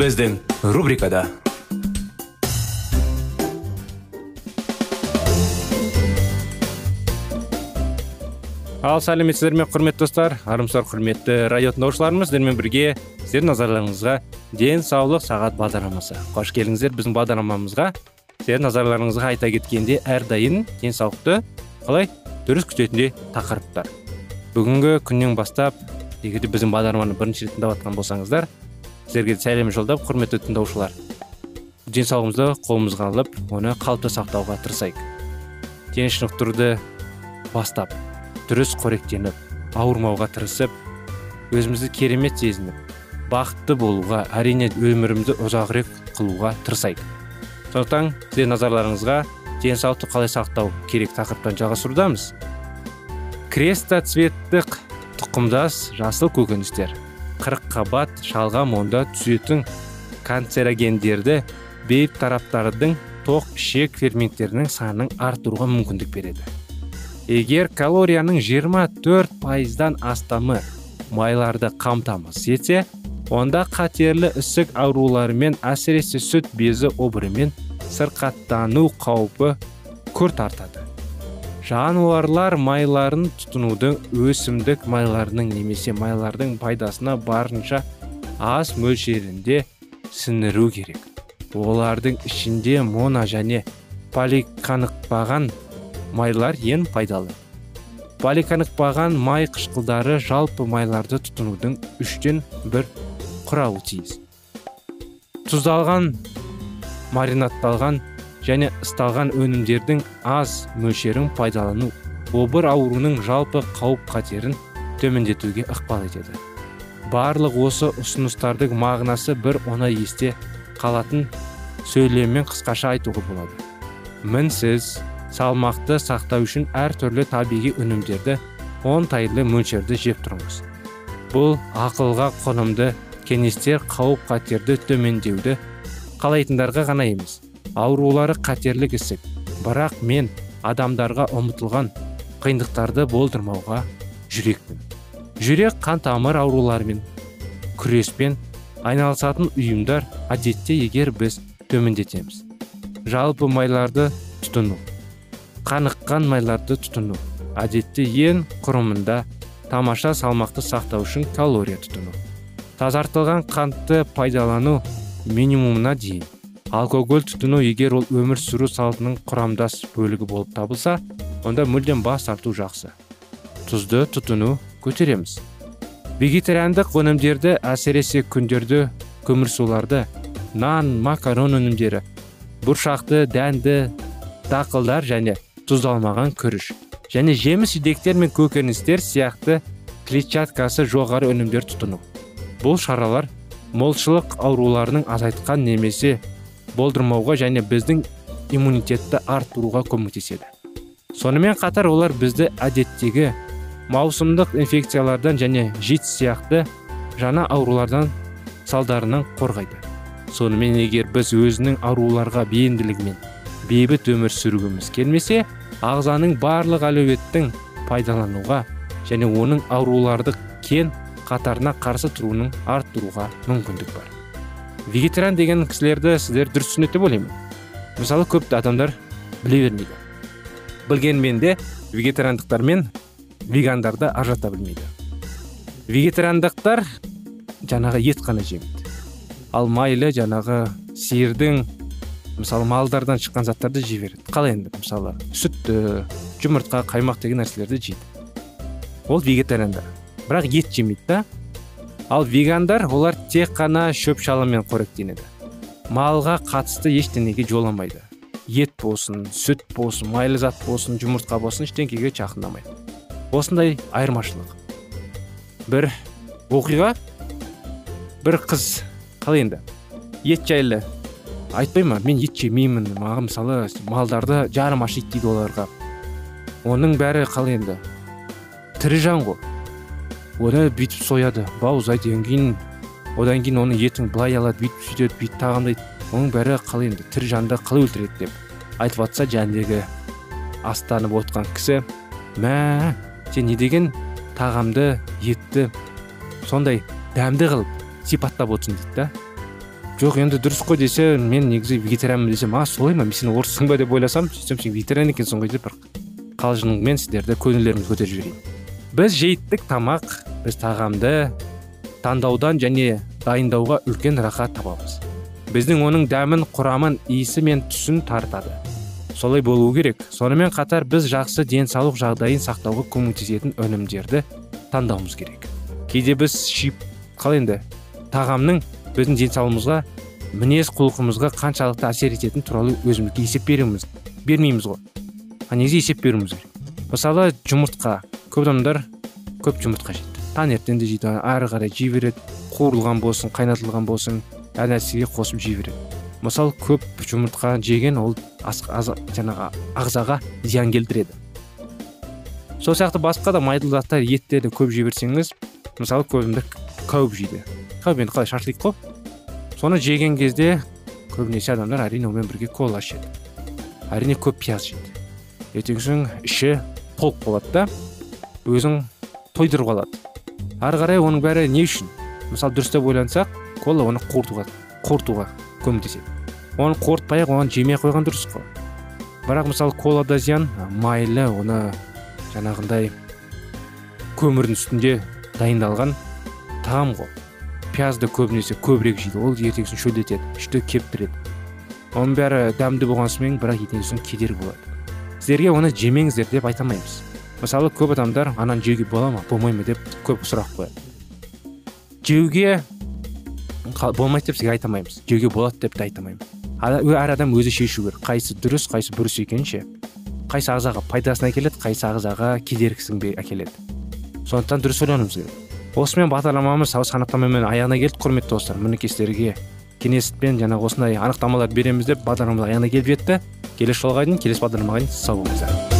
Біздің рубрикада ал сәлеметсіздер ме құрметті достар армысыздар құрметті радио тыңдаушыларымыз сіздермен бірге сіздердің назарларыңызға денсаулық сағат бағдарламасы қош келдіңіздер біздің бағдарламамызға сіздердің назарларыңызға айта кеткенде әрдайым денсаулықты қалай дұрыс күтетіндей тақырыптар бүгінгі күннен бастап егер біздің бағдарламаны бірінші рет тыңдап жатқан болсаңыздар сіздерге сәлем жолдап құрметті тыңдаушылар. Денсаулығымызды қолымызға алып оны қалыпты сақтауға тырысайық. Дене шынықтыруды бастап дұрыс қоректеніп ауырмауға тырысып өзімізді керемет сезініп бақытты болуға әрине өмірімізді ұзағырек қылуға тырысайық. Сондықтан сіздер назарларыңызға денсаулықты қалай сақтау керек тақырыптан жалғастырудамыз. Крестоцветтік тұқымдас жасыл көкөністер. Қырыққабат шалғам онда түсетін канцерогендерді бейіп тараптардың тоқ ішек ферменттерінің санын арттыруға мүмкіндік береді. Егер калорияның 24 пайыздан астамы майларды қамтамасыз етсе онда қатерлі ісік ауруларымен әсіресе сүт безі обырымен сырқаттану қаупі күрт артады. Жануарлар майларын тұтынудың өсімдік майларының немесе майлардың пайдасына барынша аз мөлшерінде сіңіру керек. Олардың ішінде мона және поликанықпаған майлар ең пайдалы. Поликанықпаған май қышқылдары жалпы майларды тұтынудың үштен бір құрауы тиіс. Тұздалған маринадталған және ысталған өнімдердің аз мөлшерін пайдалану обыр ауруының жалпы қауіп қатерін төмендетуге ықпал етеді. Барлық осы ұсыныстардың мағынасы бір оңай есте қалатын сөйлеммен қысқаша айтуға болады. Мінсіз салмақты сақтау үшін әртүрлі табиғи өнімдерді оңтайлы мөлшерде жеп тұрыңыз бұл ақылға қонымды кеңестер қауіп қатерді төмендеуді қалайтындарға ғана емес аурулары қатерлік ісік бірақ мен адамдарға ұмытылған қиындықтарды болдырмауға жүрекпін. Жүрек қан тамыр ауруларымен күреспен айналысатын ұйымдар әдетте егер біз төмендетеміз. Жалпы майларды тұтыну қаныққан майларды тұтыну әдетте ең құрымында тамаша салмақты сақтау үшін калория тұтыну тазартылған қантты пайдалану минимумына дейін. Алкоголь тұтыну егер ол өмір сүру салтының құрамдас бөлігі болып табылса онда мүлдем бас тарту жақсы. Тұзды тұтыну көтереміз. Вегетариандық өнімдерді әсіресе күндерді көмірсуларды нан макарон өнімдері бұршақты дәнді дақылдар және тұздалмаған күріш және жеміс жидектер мен көкөністер сияқты клетчаткасы жоғары өнімдер тұтыну. Бұл шаралар молшылық ауруларының азайтқан немесе болдырмауға және біздің иммунитетті арттыруға көмектеседі. Сонымен қатар олар бізді әдеттегі маусымдық инфекциялардан және жит сияқты жаңа аурулардан салдарынан қорғайды. Сонымен егер біз өзінің ауруларға бейімділігімен бейбіт өмір сүргіміз келмесе ағзаның барлық әлеуеттің пайдалануға және оның ауруларды кен қатарына қарсы тұруының арттыруға мүмкіндік бар. Вегетариан деген кісілерді сіздер дұрыс түсінеді деп ойлаймын мысалы көп адамдар біле бермейді. Білгенмен де вегетариандықтар мен вегандарды ажырата білмейді. Вегетариандықтар жаңағы ет қана жемейді. Ал майлы жаңағы сиырдың мысалы малдардан шыққан заттарды жей береді. Қалай енді мысалы сүтті жұмыртқа қаймақ деген нәрселерді жейді. Ол вегетариандар. Бірақ ет жемейді да ал вегандар олар тек қана шөп шалыммен қоректенеді. Малға қатысты ештеңеге жоламайды ет болсын сүт болсын майлы зат болсын жұмыртқа болсын ештеңкеге жақындамайды. Осындай айырмашылық. Бір оқиға бір қыз. Қалай енді ет жайлы. Айтпай ма мен ет жемеймін маған мысалы малдарды жарым ашиды дейді оларға. Оның бәрі қалай енді. Тірі жан ғой. Оны бүйтіп сояды бауыздайды кейін одан кейін оның етін былай алады бүйтіп сөйтеді бүйтіп тағамдайды оның бәрі қалай енді тірі жанды қалай өлтіреді деп айтып жатса жәнідегі астанып отқан кісі мә сен не деген тағамды етті сондай дәмді қылып сипаттап отырсың дейді да жоқ енді дұрыс қой десе мен негізі вегетарианмын десем а солай ма мен сен орыссың ба деп ойласам сөйтсем сен вегетариан екенсің ғой деп бір қалжыңмен сіздерді көңілдеріңізді көтеріп жіберейін біз жейтік тамақ біз тағамды таңдаудан және дайындауға үлкен рахат табамыз. Біздің оның дәмін құрамын иісі мен түсін тартады. Солай болу керек. Сонымен қатар біз жақсы денсаулық жағдайын сақтауға көмектесетін өнімдерді таңдауымыз керек. Кейде біз шип қалай енді тағамның біздің денсаулығымызға мінез құлқымызға қаншалықты әсер ететіні туралы өзімізге есеп береміз бермейміз ғой. А негізі есеп беруіміз керек? Мысалы жұмыртқа. Көп адамдар көп жұмыртқа жейді. Таңертең де жейді. Ары қарай жей береді қуырылған болсын қайнатылған болсын әр нәрсеге қосып жей береді мысалы көп жұмыртқа жеген ол жаңағы ағзаға зиян келтіреді. Сол сияқты басқа да майлы заттар еттерді көп жей берсеңіз мысалы көбімдер кәуіп жейді. Кәуіп енді қалай шашлик қой? Соны жеген кезде көбінесе адамдар әрине онымен бірге кола ішеді. Әрине көп пияз жейді. Ертеңгісін іші толық болады да өзің тойдырып алады. Ары қарай оның бәрі не үшін? Мысалы дұрыстап ойлансақ кола оны қорытуға қорытуға көмектеседі. Оны қорытпай ақ оған жемей қойған дұрыс қой. Бірақ мысалы колада зиян майлы оны жаңағындай көмірдің үстінде дайындалған тағам ғой. Пиязды көбінесе көбірек жейді. Ол ертеңгісін шөлдетеді ішті кептіреді. Оның бәрі дәмді болғансымен бірақ ертеңгісін кедергі болады. Сіздерге оны жемеңіздер деп айта алмаймыз. Мысалы көп адамдар ананы жеуге бола ма? Болмай ма? деп көп сұрақ қояды. Жеуге болмайды деп сізге айта алмаймыз. Жеуге болады деп те айта алмаймын әр адам өзі шешу керек. Қайсы дұрыс қайсы бұрыс екенін ше қайсы ағзаға пайдасын әкеледі қайсы ағзаға кедергісін әкеледі. Сондықтан дұрыс ойлануымыз керек. Осымен бағдарламамыз сау анықтамамен аяғына келді құрметті достар. Мінекей сіздерге кеңеспен жаңағы осындай анықтамалар береміз деп бағдарламамыз аяғына келіп жетті. Келесі жолға дейін келесі бағдарламаға дейін сау болыңыздар.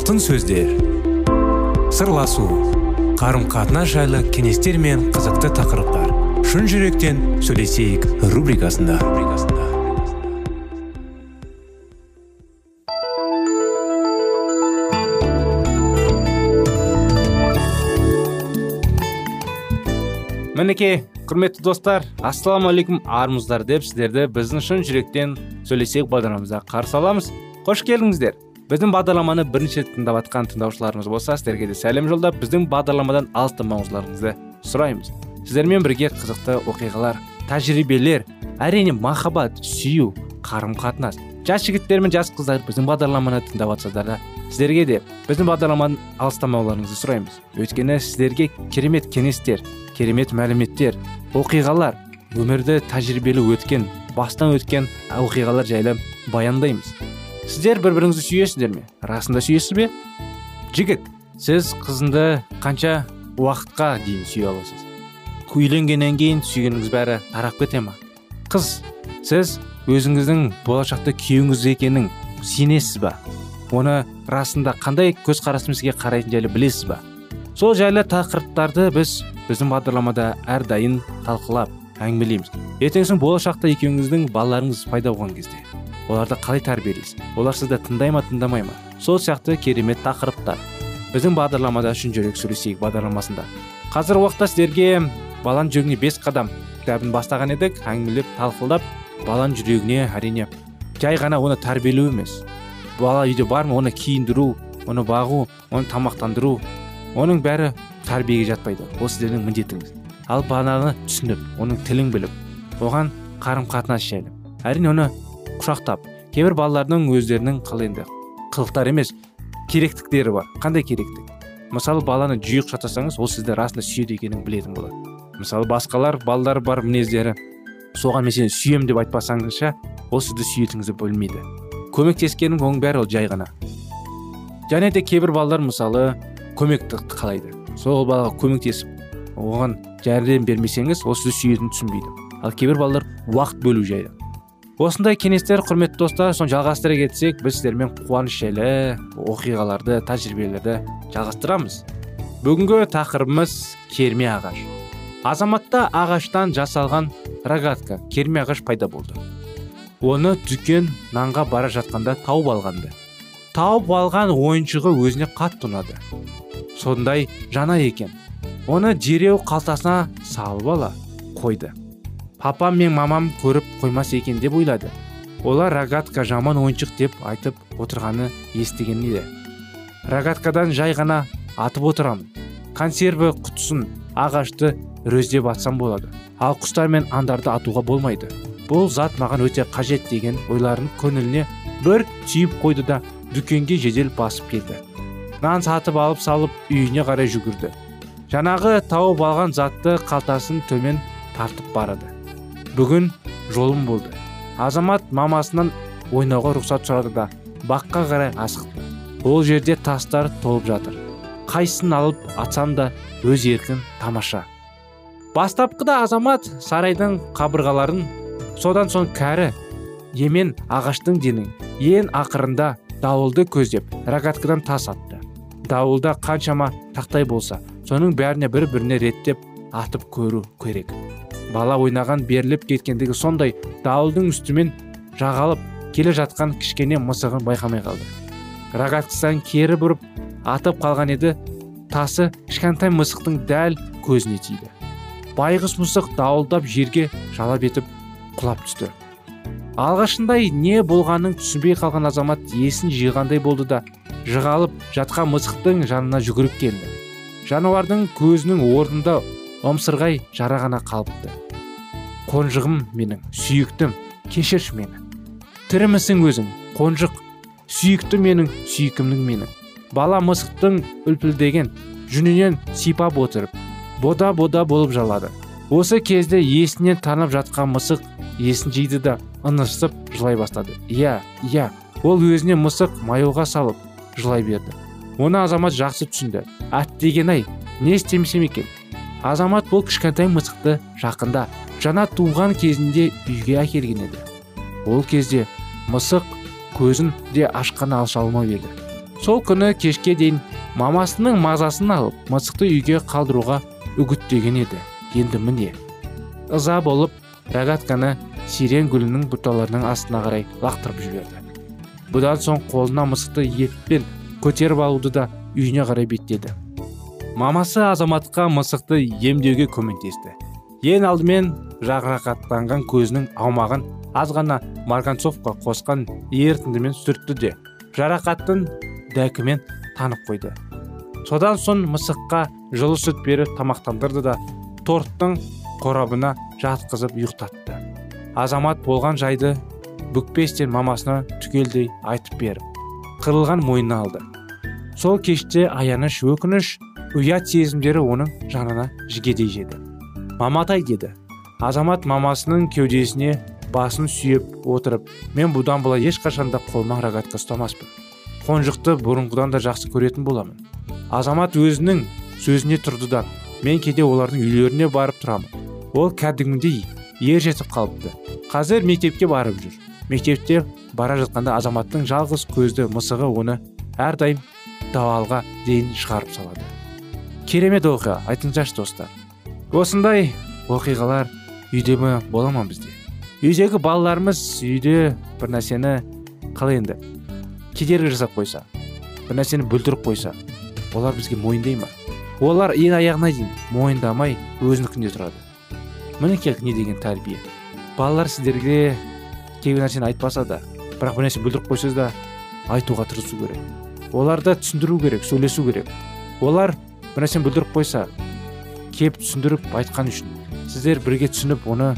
Алтын сөздер. Сырласу қарым қатынас жайлы кеңестер мен қызықты тақырыптар. Шын жүректен сөйлесейік рубрикасында. Мінекей құрметті достар ассалаумағалейкум армысыздар деп сіздерді біздің шын жүректен сөйлесейік бағдарламамызға қарсы аламыз. Қош келдіңіздер. Біздің бағдарламаны бірінші тыңдап жатқан тыңдаушыларымыз болса сіздерге де сәлем жолдап біздің бағдарламадан алыстамауларыңызды сұраймыз. Сіздермен бірге қызықты оқиғалар тәжірибелер әрине махаббат сүю қарым қатынас жас жігіттер мен жас қыздар біздің бағдарламаны тыңдап жатсыздар да сіздерге де біздің бағдарламадан алыстамауларыңызды сұраймыз. Өйткені сіздерге керемет кеңестер керемет мәліметтер оқиғалар өмірді тәжірибелі өткен бастан өткен оқиғалар жайлы баяндаймыз. Сіздер бір біріңізді сүйесіздер ме? Расында сүйесіз бе? Жігіт сіз қызынды қанша уақытқа дейін сүйе аласыз? Үйленгеннен кейін сүйгеніңіз бәрі тарап кете ма? Қыз сіз өзіңіздің болашақта күйеуіңіз екенін сенесіз ба? Оны расында қандай көзқараспен сізге қарайтын жайлы білесіз ба? Сол жайлы тақырыптарды біз біздің бағдарламада әрдайым талқылап әңгімелейміз. Ертеңгісін болашақта екеуіңіздің балаларыңыз пайда болған кезде. Оларды қалай тәрбиелейсіз? Олар сізді тыңдай ма тыңдамай ма? Сол сияқты керемет тақырыптар. Біздің бағдарламада шын жүрек сөйлесейік бағдарламасында. Қазір уақытта сіздерге баланың жүрегіне бес қадам кітабын бастаған едік. Әңгімелеп талқылдап баланың жүрегіне әрине жай ғана оны тәрбиелеу емес. Бала үйде бар ма оны киіндіру оны бағу оны тамақтандыру оның бәрі тәрбиеге жатпайды. Ол сіздердің міндетіңіз. Ал баланы түсініп оның тілін біліп оған қарым қатынас жайлы әрине оны құшақтап кейбір балалардың өздерінің қалай енді қылықтары емес керектіктері бар. Қандай керектік? Мысалы баланы жиі құшақтасаңыз ол сізді расында сүйеді екенін білетін болады. Мысалы басқалар балалары бар мінездері. Соған мен сені сүйемін деп айтпасаңызша ол сізді сүйетініңізді білмейді. Көмектескенің оның бәрі ол жай ғана. Және де кейбір балалар мысалы көмекті қалайды. Сол балаға көмектесіп оған жәрдем бермесеңіз ол сізді сүйетінін түсінбейді. Ал кейбір балалар уақыт бөлу жайлы. Осындай кеңестер құрметті достар соны жалғастыра кетсек біз сіздермен қуаныш жайлы оқиғаларды тәжірибелерді жалғастырамыз. Бүгінгі тақырыбымыз керме ағаш. Азаматта ағаштан жасалған рогатка керме ағаш пайда болды. Оны дүкен нанға бара жатқанда тауып алғанды. Тауып алған ойыншығы өзіне қатты ұнады. Сондай жана екен. Оны дереу қалтасына салып ала қойды. Папам мен мамам көріп қоймас екен деп ойлады. Олар рогатка жаман ойыншық деп айтып отырғаны естіген еді. Рогаткадан жай ғана атып отырамын консерві құтысын ағашты рөздеп атсам болады. Ал құстар мен андарды атуға болмайды. Бұл зат маған өте қажет деген ойларын көңіліне бір түйіп қойды да дүкенге жедел басып келді. Нан сатып алып салып үйіне қарай жүгірді. Жаңағы тауып алған затты қалтасын төмен тартып барады. Бүгін жолым болды. Азамат мамасынан ойнауға рұқсат сұрады да баққа қарай асықты. Ол жерде тастар толып жатыр. Қайсысын алып атсам да өз еркін тамаша. Бастапқыда азамат сарайдың қабырғаларын содан соң кәрі емен ағаштың денің ең ақырында дауылды көздеп рогаткадан тас атты. Дауылда қаншама тақтай болса соның бәріне бір біріне реттеп атып көру керек. Бала ойнаған беріліп кеткендігі сондай дауылдың үстімен жағалып келе жатқан кішкене мысығын байқамай қалды. Рогаткасынан кері бұрып атып қалған еді тасы кішкентай мысықтың дәл көзіне тиді. Байғұс мысық дауылдап жерге жалап етіп құлап түсті. Алғашындай не болғанын түсінбей қалған азамат есін жиғандай болды да жығалып жатқан мысықтың жанына жүгіріп келді. Жануардың көзінің орнында омсырғай жара ғана қалыпты. Қонжығым менің сүйіктім кешірші мені. Тірімісің өзің қонжық. Сүйікті менің сүйкімнің менің. Бала мысықтың үлпілдеген жүнінен сипап отырып бода бода болып жалады. Осы кезде есінен танып жатқан мысық есін жиды да ынырсып жылай бастады. Иә иә ол өзіне мысық маюға салып жылай берді. Оны азамат жақсы түсінді. Деген ай не істемесем екен? Азамат бұл кішкентай мысықты жақында жаңа туған кезінде үйге әкелген еді. Ол кезде мысық көзін де ашқан алша алмау еді. Сол күні кешке дейін мамасының мазасын алып мысықты үйге қалдыруға үгіттеген еді. Енді міне ыза болып рогатканы сирен гүлінің бұталарының астына қарай лақтырып жіберді. Бұдан соң қолына мысықты еппен көтеріп алуды да үйіне қарай беттеді. Мамасы азаматқа мысықты емдеуге көмектесті. Ең алдымен жарақаттанған көзінің аумағын аз ғана марганцовка қосқан ерітіндімен сүртті де жарақаттың дәкімен танып қойды. Содан соң мысыққа жылы сүт беріп тамақтандырды да торттың қорабына жатқызып ұйықтатты азамат болған жайды бүкпестен мамасына түгелдей айтып беріп қырылған мойнына алды. Сол кеште аяныш өкініш ұят сезімдері оның жанына жігедей жеді маматай деді. Азамат мамасының кеудесіне басын сүйеп отырып мен бұдан былай ешқашанда қолма рогатка ұстамаспын. Қонжықты бұрынғыдан да жақсы көретін боламын. Азамат өзінің сөзіне тұрды да мен кейде олардың үйлеріне барып тұрамын. Ол кәдімгідей ер жетіп қалыпты. Қазір мектепке барып жүр. Мектепте бара жатқанда азаматтың жалғыз көзді мысығы оны әрдайым давалға дейін шығарып салады керемет оқиға айтыңыздаршы достар. Осындай оқиғалар үйде ме бола ма бізде? Үйдегі балаларымыз үйде бір нәрсені қалай енді кедергі жасап қойса бір нәрсені бүлдіріп қойса олар бізге мойындай ма? Олар ең аяғына дейін мойындамай өзінікінде тұрады. Мінекей не деген тәрбие? Балалар сіздерге кейбір нәрсені айтпаса да бірақ бір нәрсе бүлдіріп қойса да айтуға тырысу керек. Оларды түсіндіру керек сөйлесу керек. Олар бір нәрсені бүлдіріп қойса кеп түсіндіріп айтқан үшін сіздер бірге түсініп оны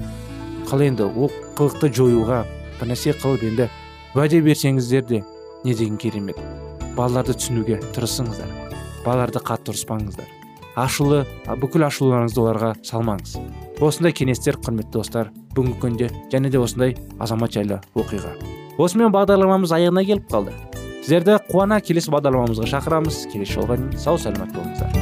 қалай енді ол қылықты жоюға бір нәрсе қылып енді уәде берсеңіздер де не деген керемет. Балаларды түсінуге тырысыңыздар. Балаларды қатты ұрыспаңыздар. Ашулы бүкіл ашуларыңызды оларға салмаңыз. Осындай кеңестер құрметті достар бүгінгі күнде және де осындай азамат жайлы оқиға. Осымен бағдарламамыз аяғына келіп қалды. Сіздерді қуана келесі бағдарламамызға шақырамыз. Келесі жолға дейін сау саламат болыңыздар.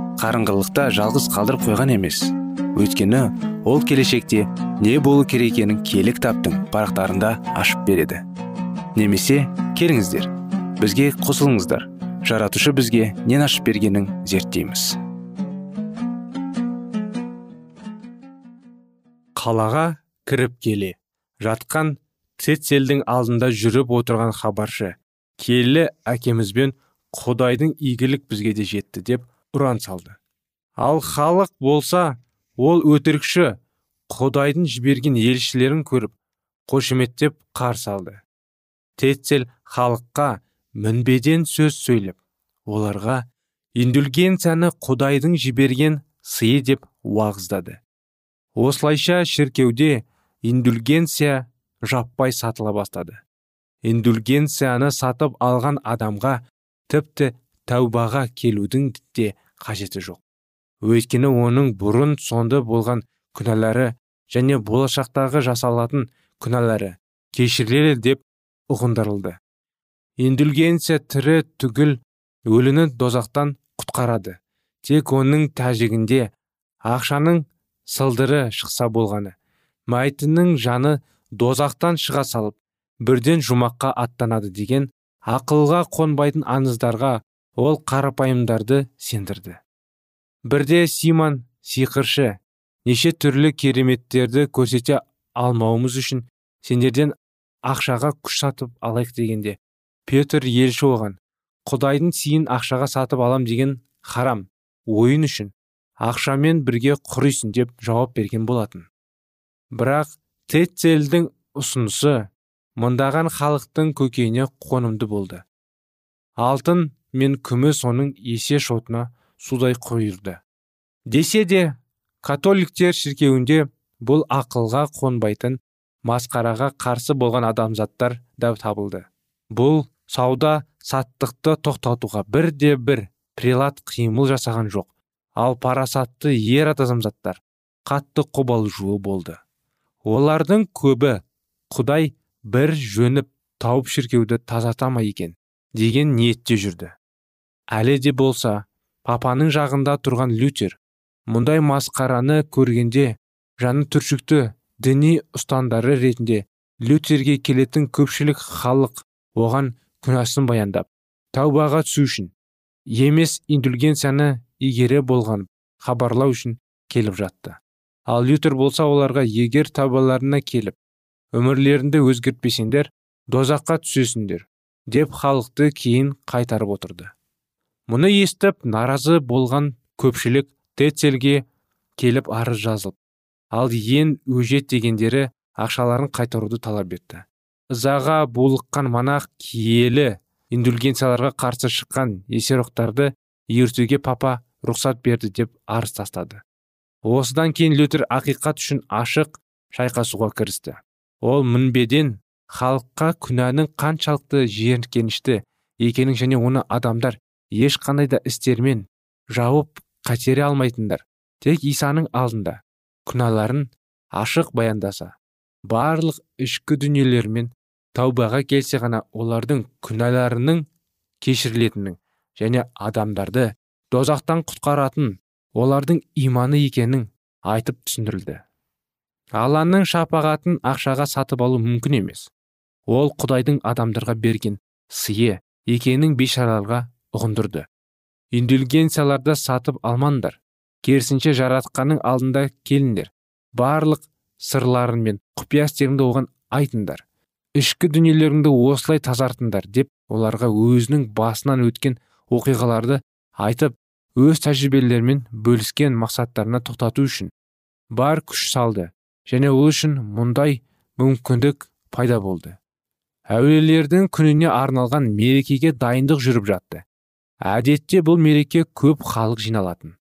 қарыңғылықта жалғыз қалдырып қойған емес. Өйткені ол келешекте не болу керек екенін киелі кітаптың парақтарында ашып береді. Немесе келіңіздер бізге қосылыңыздар. Жаратушы бізге нен ашып бергенін зерттейміз. Қалаға кіріп келе. Жатқан цецельдің алдында жүріп отырған хабаршы келі әкемізбен құдайдың игілік бізге де жетті деп ұран салды. Ал халық болса ол өтірікші құдайдың жіберген елшілерін көріп қошеметтеп қарсы алды тетцел халыққа мінбеден сөз сөйлеп оларға индульгенцияны құдайдың жіберген сыйы деп уағыздады. Осылайша шіркеуде индульгенция жаппай сатыла бастады. Индульгенцияны сатып алған адамға тіпті тәубаға келудің де қажеті жоқ. Өйткені оның бұрын сонды болған күнәлары және болашақтағы жасалатын күнәлары кешіріледі деп ұғындырылды. Индульгенция тірі түгіл өліні дозақтан құтқарады. Тек оның тәжігінде ақшаның сылдыры шықса болғаны мәйітінің жаны дозақтан шыға салып бірден жұмаққа аттанады деген ақылға қонбайтын аңыздарға ол қарапайымдарды сендірді. Бірде симон сиқыршы неше түрлі кереметтерді көрсете алмауымыз үшін сендерден ақшаға күш сатып алайық дегенде. Петр елші оған құдайдың сыйын ақшаға сатып алам деген харам ойын үшін ақшамен бірге құрисың деп жауап берген болатын. Бірақ тетцелдің ұсынысы мыңдаған халықтың көкейіне қонымды болды. Алтын мен күміс оның есе шотына судай құйырды. Десе де католиктер шіркеуінде бұл ақылға қонбайтын масқараға қарсы болған адамзаттар да табылды. Бұл сауда саттықты тоқтатуға бірде бір прилат қимыл жасаған жоқ. Ал парасатты ер адамзаттар қатты қобалжуы болды. Олардың көбі құдай бір жөніп тауып шіркеуді тазата ма екен? деген ниетте жүрді. Әлі де болса папаның жағында тұрған лютер мұндай масқараны көргенде жаны түршікті діни ұстандары ретінде лютерге келетін көпшілік халық оған күнәсін баяндап тәубаға түсу үшін емес индульгенцияны игере болған хабарлау үшін келіп жатты. Ал лютер болса оларға егер табаларына келіп өмірлеріңді өзгертпесеңдер дозаққа түсесіңдер деп халықты кейін қайтарып отырды. Мұны естіп наразы болған көпшілік тетцелге келіп арыз жазылып ал ең өжет дегендері ақшаларын қайтаруды талап етті. Ызаға булыққан монах киелі индульгенцияларға қарсы шыққан есероқтарды ертуге папа рұқсат берді деп арыз тастады. Осыдан кейін лютер ақиқат үшін ашық шайқасуға кірісті. Ол мінбеден халыққа күнәнің қаншалықты жеркенішті екенін және оны адамдар ешқандай да істермен жауып қатере алмайтындар. Тек исаның алдында күнәларын ашық баяндаса барлық ішкі дүниелермен таубаға келсе ғана олардың күнәларының кешірілетінін және адамдарды дозақтан құтқаратын олардың иманы екенін айтып түсіндірілді. Алланың шапағатын ақшаға сатып алу мүмкін емес. Ол құдайдың адамдарға берген сыйы екенін бейшараларға ұғындырды. Индульгенцияларды сатып алмаңдар керісінше жаратқанның алдында келіңдер. Барлық сырларың мен құпия істеріңді оған айтыңдар. Ішкі дүниелеріңді осылай тазартыңдар деп оларға өзінің басынан өткен оқиғаларды айтып өз тәжірибелерімен бөліскен мақсаттарына тоқтату үшін бар күш салды және ол үшін мұндай мүмкіндік пайда болды. Әулиелердің күніне арналған мерекеге дайындық жүріп жатты. Әдетте бұл мереке көп халық жиналатын.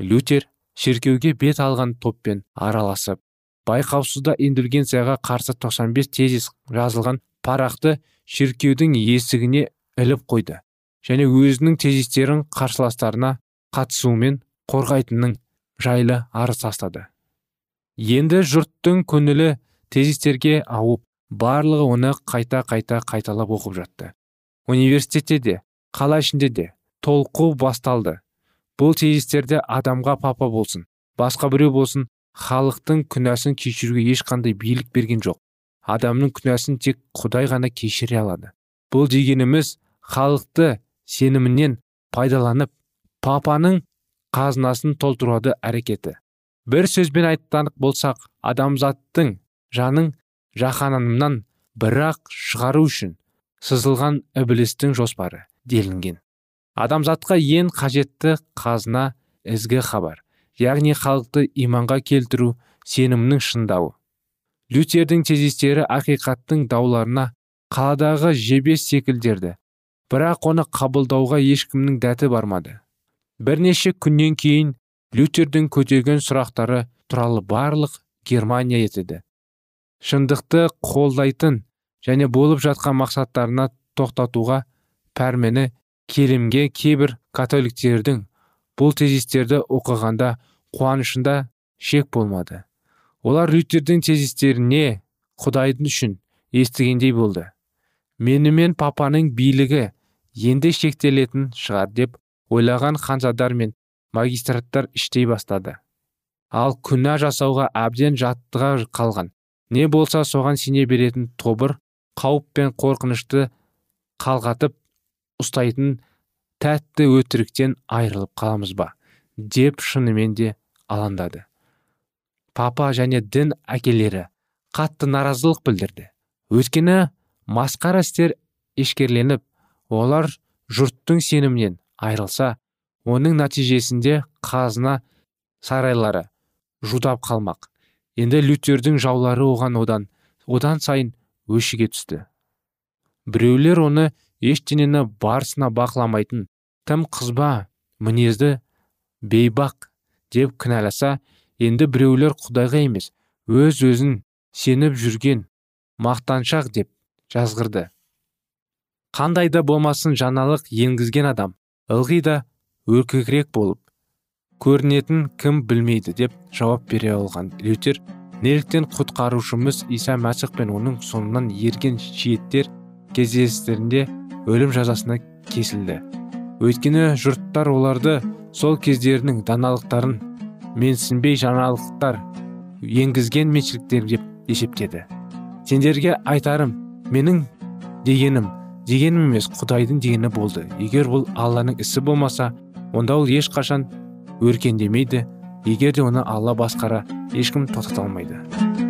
Лютер шіркеуге бет алған топпен араласып байқаусызда индульгенцияға қарсы 95 тезис жазылған парақты шіркеудің есігіне іліп қойды және өзінің тезистерін қарсыластарына қатысуымен қорғайтынның жайлы арыз тастады. Енді жұрттың көңілі тезистерге ауып барлығы оны қайта қайта қайталап оқып жатты. Университетте де қала ішінде де толқу басталды. Бұл тезистерде адамға папа болсын басқа біреу болсын халықтың күнәсін кешіруге ешқандай билік берген жоқ. Адамның күнәсін тек құдай ғана кешіре алады. Бұл дегеніміз халықты сенімінен пайдаланып папаның қазынасын толтырады әрекеті. Бір сөзбен айтқандық болсақ адамзаттың жаның жаһаннамнан бірақ шығару үшін сызылған ібілістің жоспары. Делінген. Адамзатқа ең қажетті қазына ізгі хабар яғни халықты иманға келтіру сенімнің шыңдауы лютердің тезистері ақиқаттың дауларына қаладағы жебес секілдерді бірақ оны қабылдауға ешкімнің дәті бармады. Бірнеше күннен кейін лютердің көтерген сұрақтары туралы барлық германия етеді. Шындықты қолдайтын және болып жатқан мақсаттарына тоқтатуға пәрмені келімге кейбір католиктердің бұл тезистерді оқығанда қуанышында шек болмады. Олар лютердің тезистеріне құдайдың үшін естігендей болды. Менімен папаның билігі енді шектелетін шығар деп ойлаған ханзадар мен магистраттар іштей бастады. Ал күнә жасауға әбден жаттыға қалған. Не болса соған сене беретін тобыр қауіп пен қорқынышты қалғатып ұстайтын тәтті өтіріктен айырылып қаламыз ба? деп шынымен де алаңдады. Папа және дін әкелері қатты наразылық білдірді. Өйткені масқара істер ешкерленіп олар жұрттың сенімінен айрылса оның нәтижесінде қазына сарайлары жудап қалмақ. Енді лютердің жаулары оған одан одан сайын өшіге түсті. Біреулер оны ештеңені барысына бақыламайтын. Тым қызба мінезді бейбақ деп кінәласа енді біреулер құдайға емес өз өзін сеніп жүрген мақтаншақ деп жазғырды. Қандай да болмасын жаңалық енгізген адам ылғи да өркекірек болып көрінетін кім білмейді деп жауап бере алған лютер неліктен құтқарушымыз иса мәсіх пен оның соңынан ерген шиеттер кездестерінде өлім жазасына кесілді. Өйткені жұрттар оларды сол кездерінің даналықтарын менсінбей жаңалықтар енгізген меншіліктер деп есептеді. Сендерге айтарым менің дегенім дегенім емес құдайдың дегені болды. Егер бұл алланың ісі болмаса онда ол ешқашан өркендемейді. Егер де оны алла басқара ешкім тоқтата алмайды